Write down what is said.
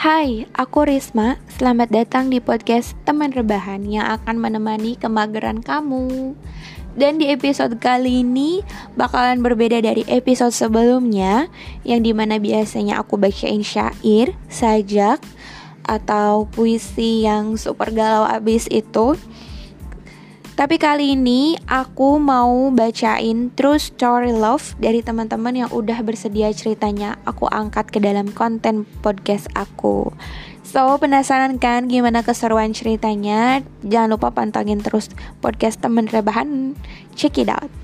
Hai, aku Risma. Selamat datang di podcast Teman Rebahan yang akan menemani kemageran kamu. Dan di episode kali ini bakalan berbeda dari episode sebelumnya yang di mana biasanya aku bacain syair, sajak, atau puisi yang super galau abis itu. Tapi kali ini aku mau bacain True Story Love dari teman-teman yang udah bersedia ceritanya aku angkat ke dalam konten podcast aku. So, penasaran kan gimana keseruan ceritanya? Jangan lupa pantengin terus podcast temen rebahan. Check it out.